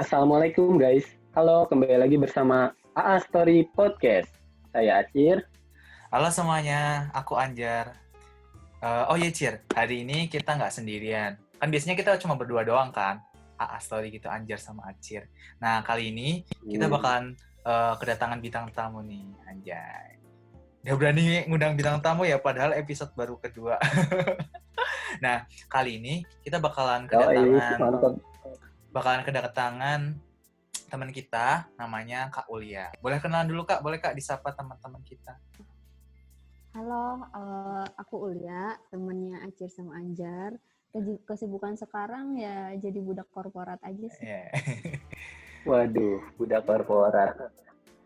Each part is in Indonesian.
Assalamualaikum guys. Halo, kembali lagi bersama AA Story Podcast. Saya Acir. Halo semuanya, aku Anjar. Uh, oh iya Cir, hari ini kita nggak sendirian. Kan biasanya kita cuma berdua doang kan? AA Story gitu, Anjar sama Acir. Nah, kali ini kita Hmm. bakalan uh, kedatangan bintang tamu nih, Anjay. Udah berani ngundang bintang tamu ya, padahal episode baru kedua. nah, kali ini kita bakalan Oh, iya, kedatangan. Bakalan kedatangan teman kita namanya Kak Ulia. Boleh kenalan dulu Kak, boleh Kak disapa teman-teman kita. Halo, eh, aku Ulia, temennya Acir sama Anjar. Kesibukan sekarang ya jadi budak korporat aja sih. Iya. Waduh, budak korporat.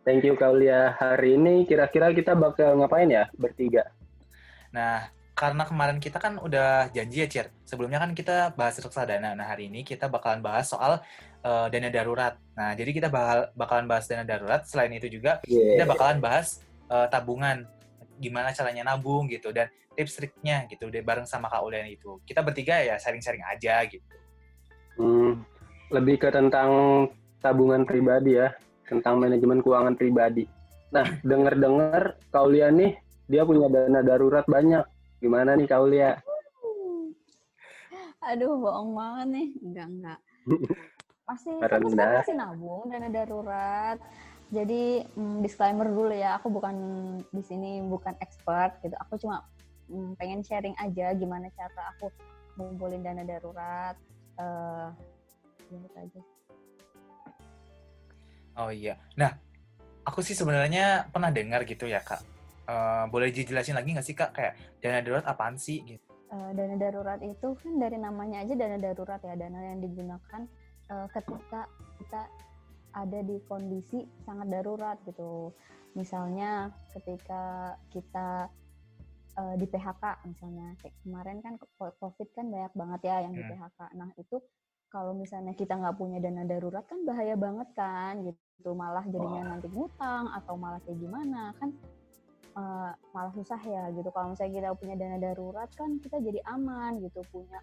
Thank you Kaulia. Hari ini kira-kira kita bakal ngapain ya bertiga? Nah, karena kemarin kita kan udah janji ya, Cir. Sebelumnya kan kita bahas reksadana. Nah, hari ini kita bakalan bahas soal eh, dana darurat. Nah, jadi kita bakal bakalan bahas dana darurat. Selain itu juga, Yeah. kita bakalan bahas eh, tabungan. Gimana caranya nabung gitu. Dan tips triknya gitu. deh bareng sama Kak Ulian itu. Kita bertiga ya sharing-sharing aja gitu. Hmm, lebih ke tentang tabungan pribadi ya, tentang manajemen keuangan pribadi. Nah, denger-dengar Kaulia nih, dia punya dana darurat banyak. Gimana nih Kaulia? Aduh, bohong banget nih. Enggak, enggak. Pasti sekarang masih nabung dana darurat. Jadi mm, disclaimer dulu ya, aku bukan di sini bukan expert gitu. Aku cuma mm, pengen sharing aja gimana cara aku ngumpulin dana darurat. Eh, ya itu aja. Oh iya. Nah, aku sih sebenarnya pernah dengar gitu ya, Kak. Eh, boleh dijelasin lagi nggak sih, Kak? Kayak dana darurat apaan sih? Gitu. Eh, dana darurat itu kan dari namanya aja dana darurat ya dana yang digunakan eh, ketika kita ada di kondisi sangat darurat gitu misalnya ketika kita eh, di PHK misalnya kayak kemarin kan covid kan banyak banget ya yang di Hmm. PHK nah itu kalau misalnya kita nggak punya dana darurat kan bahaya banget kan gitu malah jadinya nanti ngutang atau malah kayak gimana kan eh, malah susah ya gitu. Kalau misalnya kita punya dana darurat kan kita jadi aman gitu, punya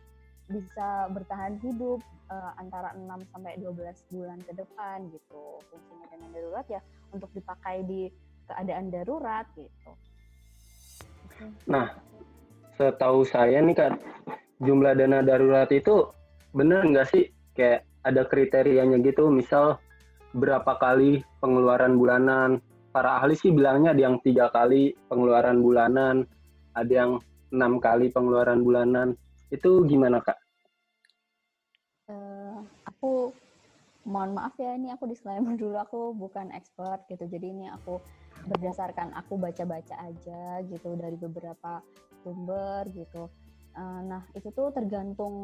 bisa bertahan hidup eh, antara 6 sampai 12 bulan ke depan gitu. Fungsinya dana darurat ya untuk dipakai di keadaan darurat gitu. Nah, setahu saya nih Kak, jumlah dana darurat itu benar nggak sih kayak ada kriterianya gitu, misal berapa kali pengeluaran bulanan. Para ahli sih bilangnya ada yang tiga kali pengeluaran bulanan, ada yang enam kali pengeluaran bulanan. Itu gimana Kak? Eh, aku mohon maaf ya ini aku disclaimer dulu aku bukan expert gitu jadi ini aku berdasarkan aku baca-baca aja gitu dari beberapa sumber gitu Eh, nah itu tuh tergantung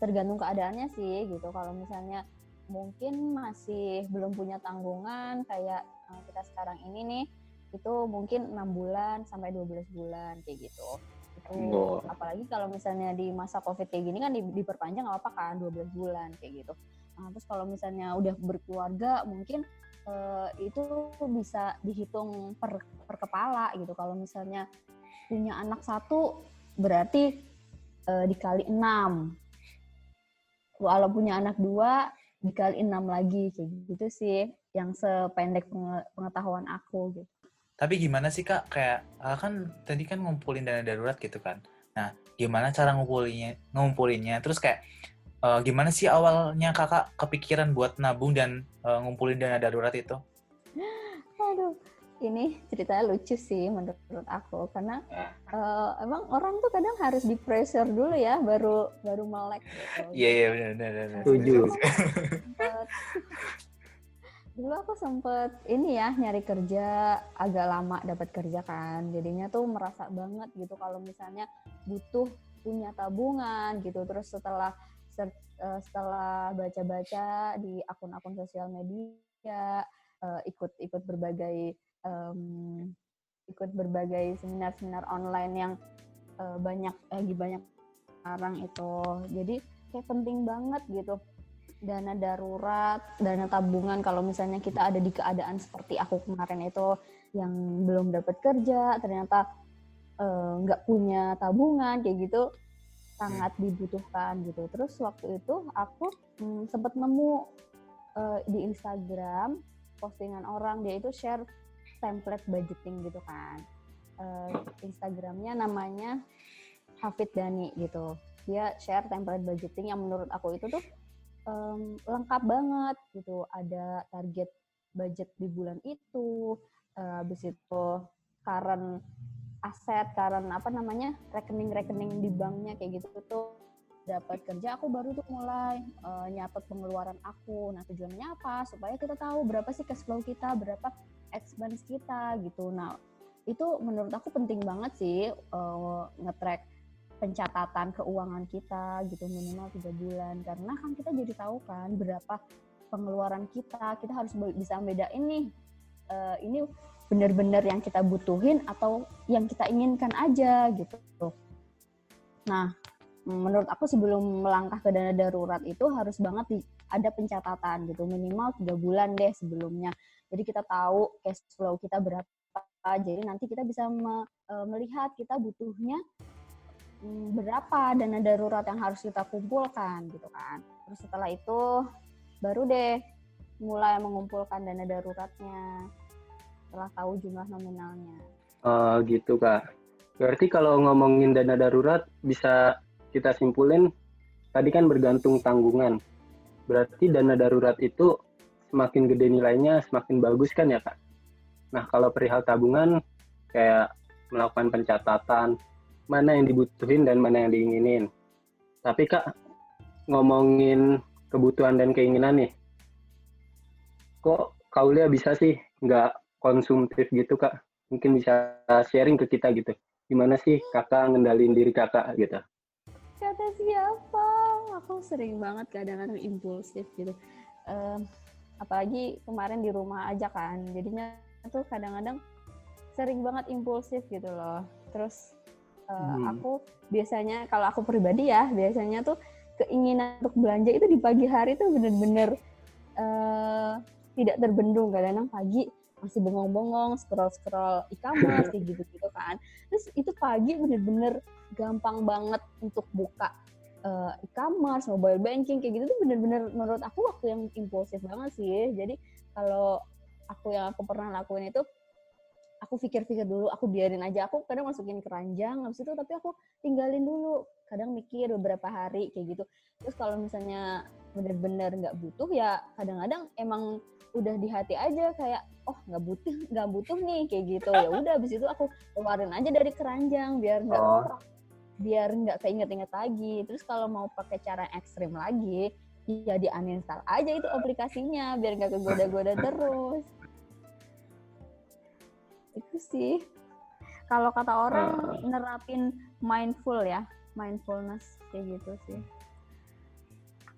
tergantung keadaannya sih gitu kalau misalnya mungkin masih belum punya tanggungan kayak eh, kita sekarang ini nih itu mungkin enam bulan sampai 12 bulan kayak gitu. Itu Oh. apalagi kalau misalnya di masa covid kayak gini kan di- diperpanjang nggak apa kan 12 bulan kayak gitu. Nah, terus kalau misalnya udah berkeluarga mungkin eh, itu bisa dihitung per, per kepala gitu. Kalau misalnya punya anak satu berarti eh, dikali enam. Kalau punya anak dua dikali enam lagi kayak gitu sih yang sependek penge- pengetahuan aku gitu Tapi gimana sih, Kak? Kayak eh, kan tadi kan ngumpulin dana darurat gitu kan. Nah, gimana cara ngumpulinnya? Ngumpulinnya terus kayak eh, gimana sih awalnya Kakak kepikiran buat nabung dan eh, ngumpulin dana darurat itu? Aduh, ini ceritanya lucu sih menurut aku karena eh, emang orang tuh kadang harus di pressure dulu ya baru baru melek gitu. Iya, iya benar benar. benar. Setuju. Dulu aku sempet ini ya nyari kerja agak lama dapat kerja kan. Jadinya tuh merasa banget gitu kalau misalnya butuh punya tabungan gitu. Terus setelah eh, setelah baca-baca di akun-akun sosial media eh, ikut ikut berbagai ikut berbagai seminar-seminar online yang eh, banyak lagi banyak sekarang itu. Jadi kayak penting banget gitu dana darurat, dana tabungan kalau misalnya kita ada di keadaan seperti aku kemarin itu yang belum dapat kerja, ternyata eh, nggak punya tabungan kayak gitu sangat dibutuhkan gitu. Terus waktu itu aku hmm, sempat nemu uh, di Instagram postingan orang dia itu share template budgeting gitu kan. Uh, Instagramnya namanya Hafid Dani gitu. Dia share template budgeting yang menurut aku itu tuh um, lengkap banget gitu. Ada target budget di bulan itu, uh, habis itu current aset, current apa namanya rekening-rekening di banknya kayak gitu tuh dapat kerja aku baru tuh mulai uh, nyatet pengeluaran aku. Nah tujuannya apa? Supaya kita tahu berapa sih cash flow kita, berapa expense kita gitu. Nah itu menurut aku penting banget sih uh, ngetrack pencatatan keuangan kita gitu minimal tiga bulan. Karena kan kita jadi tahu kan berapa pengeluaran kita. Kita harus bisa bedain nih uh, ini benar-benar yang kita butuhin atau yang kita inginkan aja gitu. Nah menurut aku sebelum melangkah ke dana darurat itu harus banget di, ada pencatatan gitu. Minimal tiga bulan deh sebelumnya. Jadi kita tahu cash flow kita berapa. Jadi nanti kita bisa me, e, melihat kita butuhnya berapa dana darurat yang harus kita kumpulkan gitu kan terus setelah itu baru deh mulai mengumpulkan dana daruratnya setelah tahu jumlah nominalnya uh, gitu kak berarti kalau ngomongin dana darurat bisa kita simpulin tadi kan bergantung tanggungan. Berarti dana darurat itu semakin gede nilainya semakin bagus kan ya kak? Nah kalau perihal tabungan kayak melakukan pencatatan mana yang dibutuhin dan mana yang diinginin. Tapi kak ngomongin kebutuhan dan keinginan nih, kok Kaulia bisa sih nggak konsumtif gitu kak? Mungkin bisa sharing ke kita gitu. Gimana sih kakak ngendalin diri kakak gitu? kata siapa aku sering banget kadang-kadang impulsif gitu um, apalagi kemarin di rumah aja kan jadinya tuh kadang-kadang sering banget impulsif gitu loh terus uh, hmm. aku biasanya kalau aku pribadi ya biasanya tuh keinginan untuk belanja itu di pagi hari tuh bener-bener uh, tidak terbendung. Kadang-kadang pagi masih bengong-bengong scroll-scroll e-commerce kayak gitu-gitu kan. Terus itu pagi bener-bener gampang banget untuk buka uh, e-commerce mobile banking kayak gitu tuh bener-bener menurut aku waktu yang impulsif banget sih. Jadi kalau aku yang aku pernah lakuin itu aku pikir-pikir dulu aku biarin aja. Aku kadang masukin keranjang habis itu tapi aku tinggalin dulu. Kadang mikir beberapa hari kayak gitu. Terus kalau misalnya bener-bener nggak butuh ya kadang-kadang emang udah di hati aja kayak oh nggak butuh nggak butuh nih kayak gitu. Ya udah abis itu aku keluarin aja dari keranjang biar nggak oh. biar nggak keinget-inget lagi. Terus kalau mau pakai cara ekstrim lagi ya di uninstall aja itu aplikasinya biar nggak kegoda-goda terus itu sih kalau kata orang uh. nerapin mindful ya mindfulness kayak gitu sih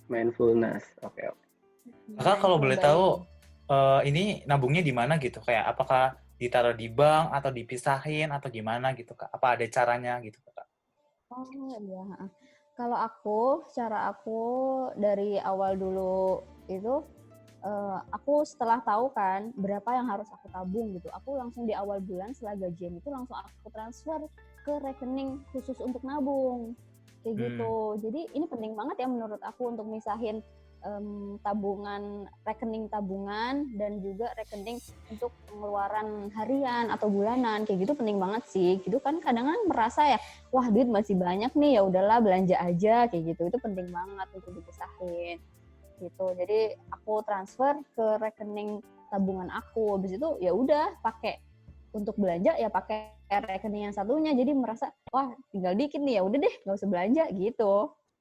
mindfulness oke okay, oke okay. kakak kalau boleh tahu uh, ini nabungnya di mana gitu? Kayak apakah ditaruh di bank atau dipisahin atau gimana gitu kak? Apa ada caranya gitu kak? Oh iya. Kalau aku, cara aku dari awal dulu itu uh, aku setelah tahu kan berapa yang harus aku tabung gitu, aku langsung di awal bulan setelah gajian itu langsung aku transfer ke rekening khusus untuk nabung kayak hmm. gitu. Jadi ini penting banget ya menurut aku untuk misahin um, tabungan rekening tabungan dan juga rekening untuk pengeluaran harian atau bulanan kayak gitu penting banget sih gitu kan kadang-kadang merasa ya wah duit masih banyak nih ya udahlah belanja aja kayak gitu itu penting banget untuk dipisahin gitu jadi aku transfer ke rekening tabungan aku habis itu ya udah pakai untuk belanja ya pakai rekening yang satunya jadi merasa wah tinggal dikit nih ya udah deh nggak usah belanja gitu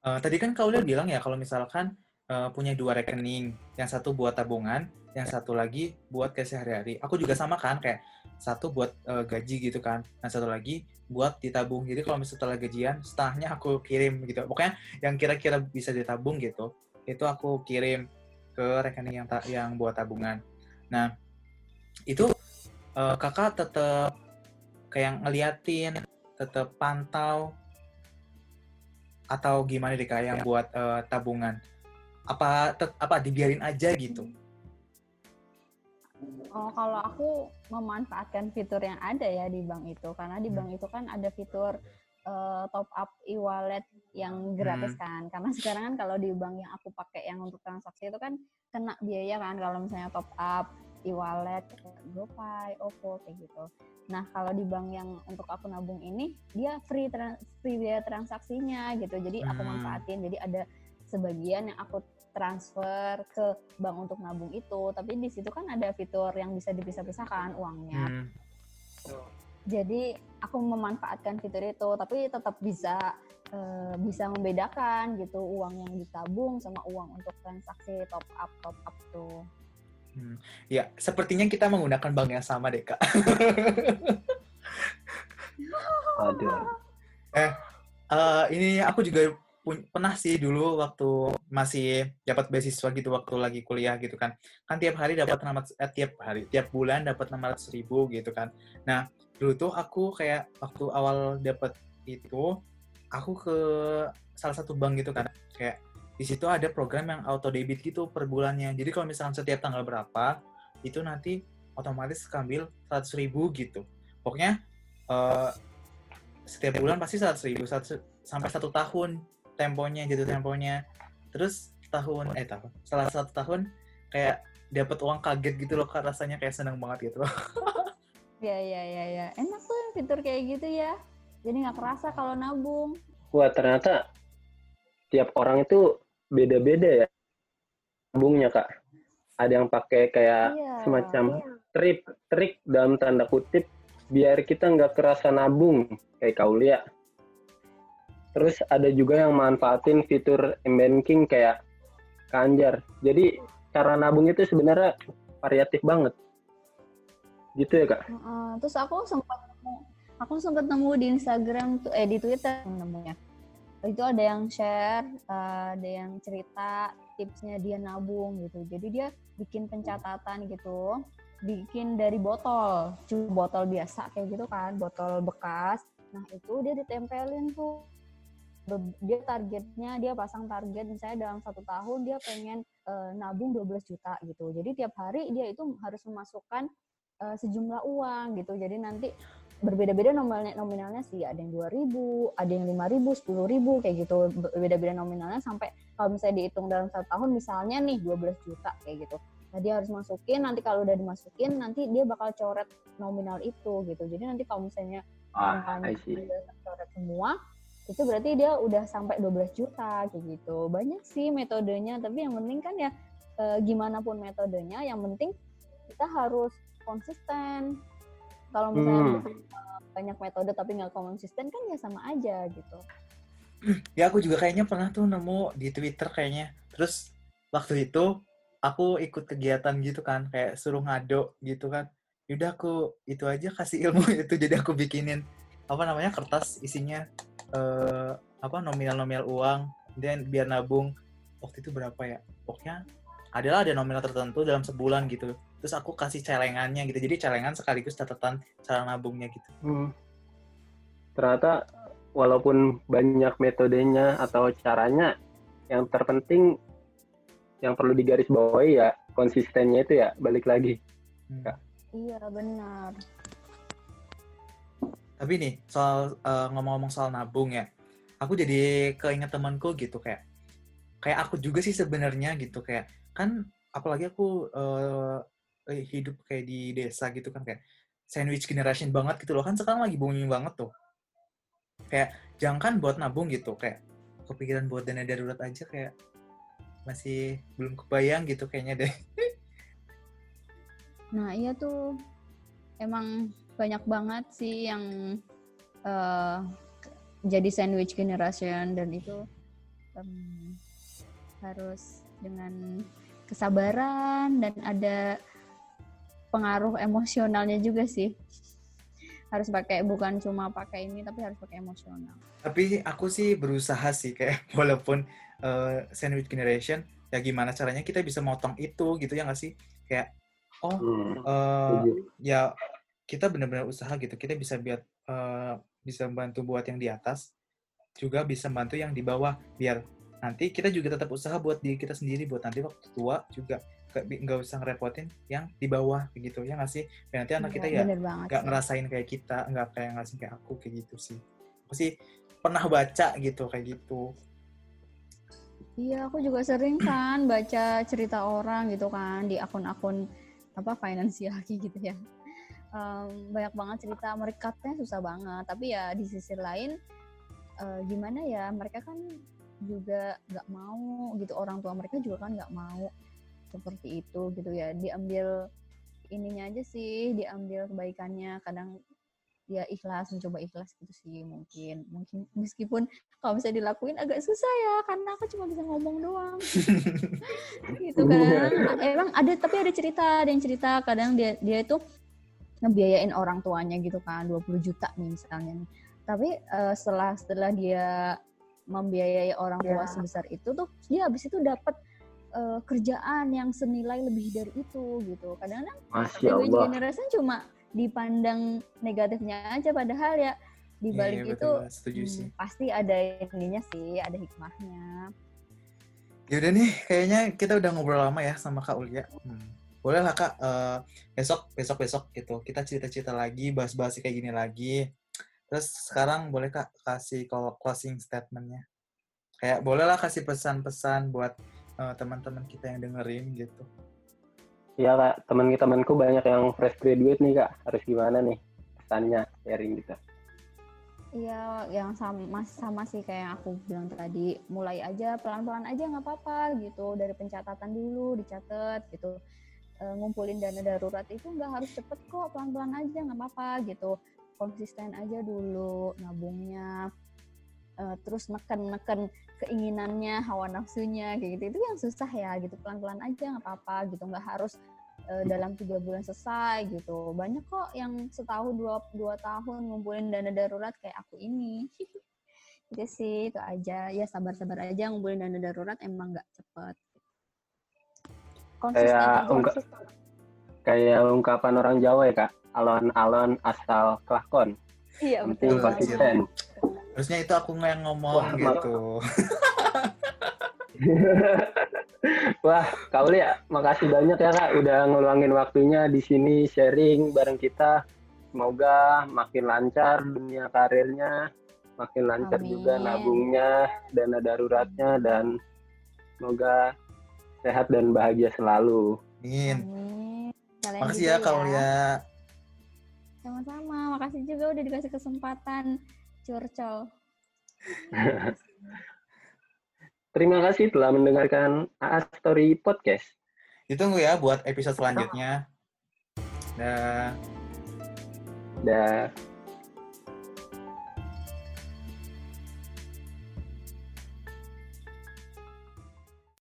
uh, tadi kan kau udah bilang ya kalau misalkan uh, punya dua rekening, yang satu buat tabungan, yang satu lagi buat ke sehari-hari. Aku juga sama kan, kayak satu buat uh, gaji gitu kan, yang satu lagi buat ditabung. Jadi kalau misalnya setelah gajian, setengahnya aku kirim gitu. Pokoknya yang kira-kira bisa ditabung gitu, itu aku kirim ke rekening yang yang buat tabungan. Nah, itu uh, kakak tetap kayak ngeliatin, tetap pantau atau gimana deh kayak yang buat uh, tabungan? Apa apa dibiarin aja gitu? Oh, kalau aku memanfaatkan fitur yang ada ya di bank itu, karena di bank itu kan ada fitur eh, top up e-wallet yang gratis kan. Karena sekarang kan kalau di bank yang aku pakai yang untuk transaksi itu kan kena biaya kan kalau misalnya top up e-wallet, GoPay, OVO kayak gitu. Nah, kalau di bank yang untuk aku nabung ini dia free tran- free biaya transaksinya gitu. Jadi aku Hmm. manfaatin. Jadi ada sebagian yang aku transfer ke bank untuk nabung itu, tapi di situ kan ada fitur yang bisa dipisah-pisahkan uangnya. Hmm. Jadi aku memanfaatkan fitur itu, tapi tetap bisa eh, bisa membedakan gitu uang yang ditabung sama uang untuk transaksi top up top up tuh. Hmm. Ya, sepertinya kita menggunakan bank yang sama deh, Kak. Aduh. Eh, ini aku juga pun- pernah sih dulu waktu masih dapat beasiswa gitu waktu lagi kuliah gitu kan. Kan tiap hari dapat 600 eh, tiap hari, tiap bulan dapat 600 ribu gitu kan. Nah, dulu tuh aku kayak waktu awal dapat itu aku ke salah satu bank gitu kan. Kayak di situ ada program yang auto debit gitu per bulannya. Jadi kalau misalkan setiap tanggal berapa itu nanti otomatis kambil 100 ribu gitu. Pokoknya eh, setiap bulan pasti 100 ribu satu- sampai satu tahun temponya gitu temponya. Terus tahun eh tahun setelah satu tahun kayak dapat uang kaget gitu loh rasanya kayak seneng banget gitu loh. Ya ya ya ya. Enak tuh fitur kayak gitu ya. Jadi nggak kerasa kalau nabung. Wah ternyata tiap orang itu beda-beda ya nabungnya kak. Ada yang pakai kayak Iya. semacam trik trik dalam tanda kutip biar kita nggak kerasa nabung kayak Kaulia. Terus ada juga yang manfaatin fitur m-banking kayak Kanjar. Jadi cara nabung itu sebenarnya variatif banget. Gitu ya kak? Heeh, terus aku sempat aku sempat nemu di Instagram tuh eh di Twitter nemunya. Itu ada yang share, eh, ada yang cerita tipsnya dia nabung gitu. Jadi dia bikin pencatatan gitu, bikin dari botol, cuma botol biasa kayak gitu kan, botol bekas. Nah itu dia ditempelin tuh. Dia targetnya, dia pasang target misalnya dalam satu tahun dia pengen eh, nabung 12 juta gitu. Jadi tiap hari dia itu harus memasukkan eh, sejumlah uang gitu. Jadi nanti berbeda-beda nominalnya, nominalnya sih. Ada yang 2000, ada yang 5000, 10000 kayak gitu. Be- Beda-beda nominalnya sampai kalau misalnya dihitung dalam satu tahun misalnya nih 12 juta kayak gitu. Nah dia harus masukin, nanti kalau udah dimasukin nanti dia bakal coret nominal itu gitu. Jadi nanti kalau misalnya Ah, coret semua, itu berarti dia udah sampai 12 juta kayak gitu. Banyak sih metodenya, tapi yang penting kan ya eh, gimana pun metodenya, yang penting kita harus konsisten. Kalau misalnya Hmm. banyak metode tapi nggak konsisten kan ya sama aja gitu. Ya aku juga kayaknya pernah tuh nemu di Twitter kayaknya. Terus waktu itu aku ikut kegiatan gitu kan, kayak suruh ngado gitu kan. Yaudah aku itu aja kasih ilmu itu jadi aku bikinin apa namanya kertas isinya eh apa nominal-nominal uang dan biar nabung waktu itu berapa ya pokoknya adalah ada nominal tertentu dalam sebulan gitu terus aku kasih celengannya gitu jadi celengan sekaligus catatan cara nabungnya gitu Hmm. Ternyata walaupun banyak metodenya atau caranya, yang terpenting yang perlu digarisbawahi ya konsistennya itu ya balik lagi. Hmm. Ya. Iya benar. Tapi nih, soal eh, ngomong-ngomong soal nabung ya, aku jadi keinget temanku gitu kayak kayak aku juga sih sebenarnya gitu kayak kan apalagi aku eh, hidup kayak di desa gitu kan kayak sandwich generation banget gitu loh kan sekarang lagi booming banget tuh. Kayak jangan buat nabung gitu kayak kepikiran buat dana darurat aja kayak masih belum kebayang gitu kayaknya deh. Nah iya tuh emang banyak banget sih yang eh, jadi sandwich generation dan itu em, harus dengan kesabaran dan ada pengaruh emosionalnya juga sih harus pakai bukan cuma pakai ini tapi harus pakai emosional Tapi aku sih berusaha sih kayak walaupun eh, sandwich generation ya gimana caranya kita bisa motong itu gitu ya nggak sih kayak oh Hmm. setuju. ya kita benar-benar usaha gitu kita bisa biar eh, bisa bantu buat yang di atas juga bisa bantu yang di bawah biar nanti kita juga tetap usaha buat diri kita sendiri buat nanti waktu tua juga nggak usah ngerepotin yang di bawah begitu ya nggak sih nanti anak kita Iya, ya nggak sih. ngerasain kayak kita nggak kayak ngerasain kayak aku kayak gitu sih pasti pernah baca gitu kayak gitu Iya, aku juga sering kan baca cerita orang gitu kan di akun-akun apa finansial gitu ya. Em, banyak banget cerita merekatnya susah banget. Tapi ya di sisi lain eh, gimana ya mereka kan juga nggak mau gitu orang tua mereka juga kan nggak mau seperti itu gitu ya. Diambil ininya aja sih, diambil kebaikannya. Kadang ya ikhlas mencoba ikhlas gitu sih mungkin mungkin meskipun kalau misalnya dilakuin agak susah ya karena aku cuma bisa ngomong doang gitu kan emang ada tapi ada cerita ada yang cerita kadang dia dia itu ngebiayain orang tuanya gitu kan 20 juta nih misalnya nih. tapi eh, setelah setelah dia membiayai orang tua Ya. sebesar itu tuh dia habis itu dapat eh, kerjaan yang senilai lebih dari itu gitu kadang-kadang Allah. generation cuma dipandang negatifnya aja padahal ya di Iya, balik iya, itu betul, hmm, pasti ada ininya sih, ada hikmahnya. Yaudah nih, kayaknya kita udah ngobrol lama ya sama Kak Ulia. Hmm. Boleh lah Kak, eh, besok, besok, besok gitu. Kita cerita-cerita lagi, bahas-bahas kayak gini lagi. Terus sekarang boleh Kak kasih closing statement-nya. Kayak boleh lah kasih pesan-pesan buat eh, teman-teman kita yang dengerin gitu. Iya kak, teman-temanku banyak yang fresh graduate nih kak. Harus gimana nih pesannya sharing gitu. Iya, yang sama sama sih kayak yang aku bilang tadi, mulai aja pelan-pelan aja nggak apa-apa gitu, dari pencatatan dulu dicatat gitu. Eh, ngumpulin dana darurat itu nggak harus cepet kok, pelan-pelan aja nggak apa-apa gitu. Konsisten aja dulu nabungnya, Eh, terus neken-neken keinginannya, hawa nafsunya kayak gitu. Itu yang susah ya gitu, pelan-pelan aja nggak apa-apa gitu, nggak harus eh, dalam tiga bulan selesai gitu. Banyak kok yang setahun dua, dua tahun ngumpulin dana darurat kayak aku ini. itu sih itu aja ya sabar-sabar aja ngumpulin dana darurat emang nggak cepet. Konsisten Kayak aja. ungkap- Kayak ungkapan orang Jawa ya kak. Alon-alon asal kelakon. Iya betul penting konsisten. Harusnya itu aku yang ngomong Wah, gitu. Wah, Kak Uli ya, makasih banyak ya Kak udah ngeluangin waktunya di sini sharing bareng kita. Semoga makin lancar dunia karirnya, makin lancar juga Amin. nabungnya, dana daruratnya dan semoga sehat dan bahagia selalu. Amin. Amin. Makasih juga ya Kak Ulia. Sama-sama. Makasih juga udah dikasih kesempatan curcol. Terima kasih telah mendengarkan AA Story Podcast. Ditunggu ya buat episode selanjutnya. Dah. Dan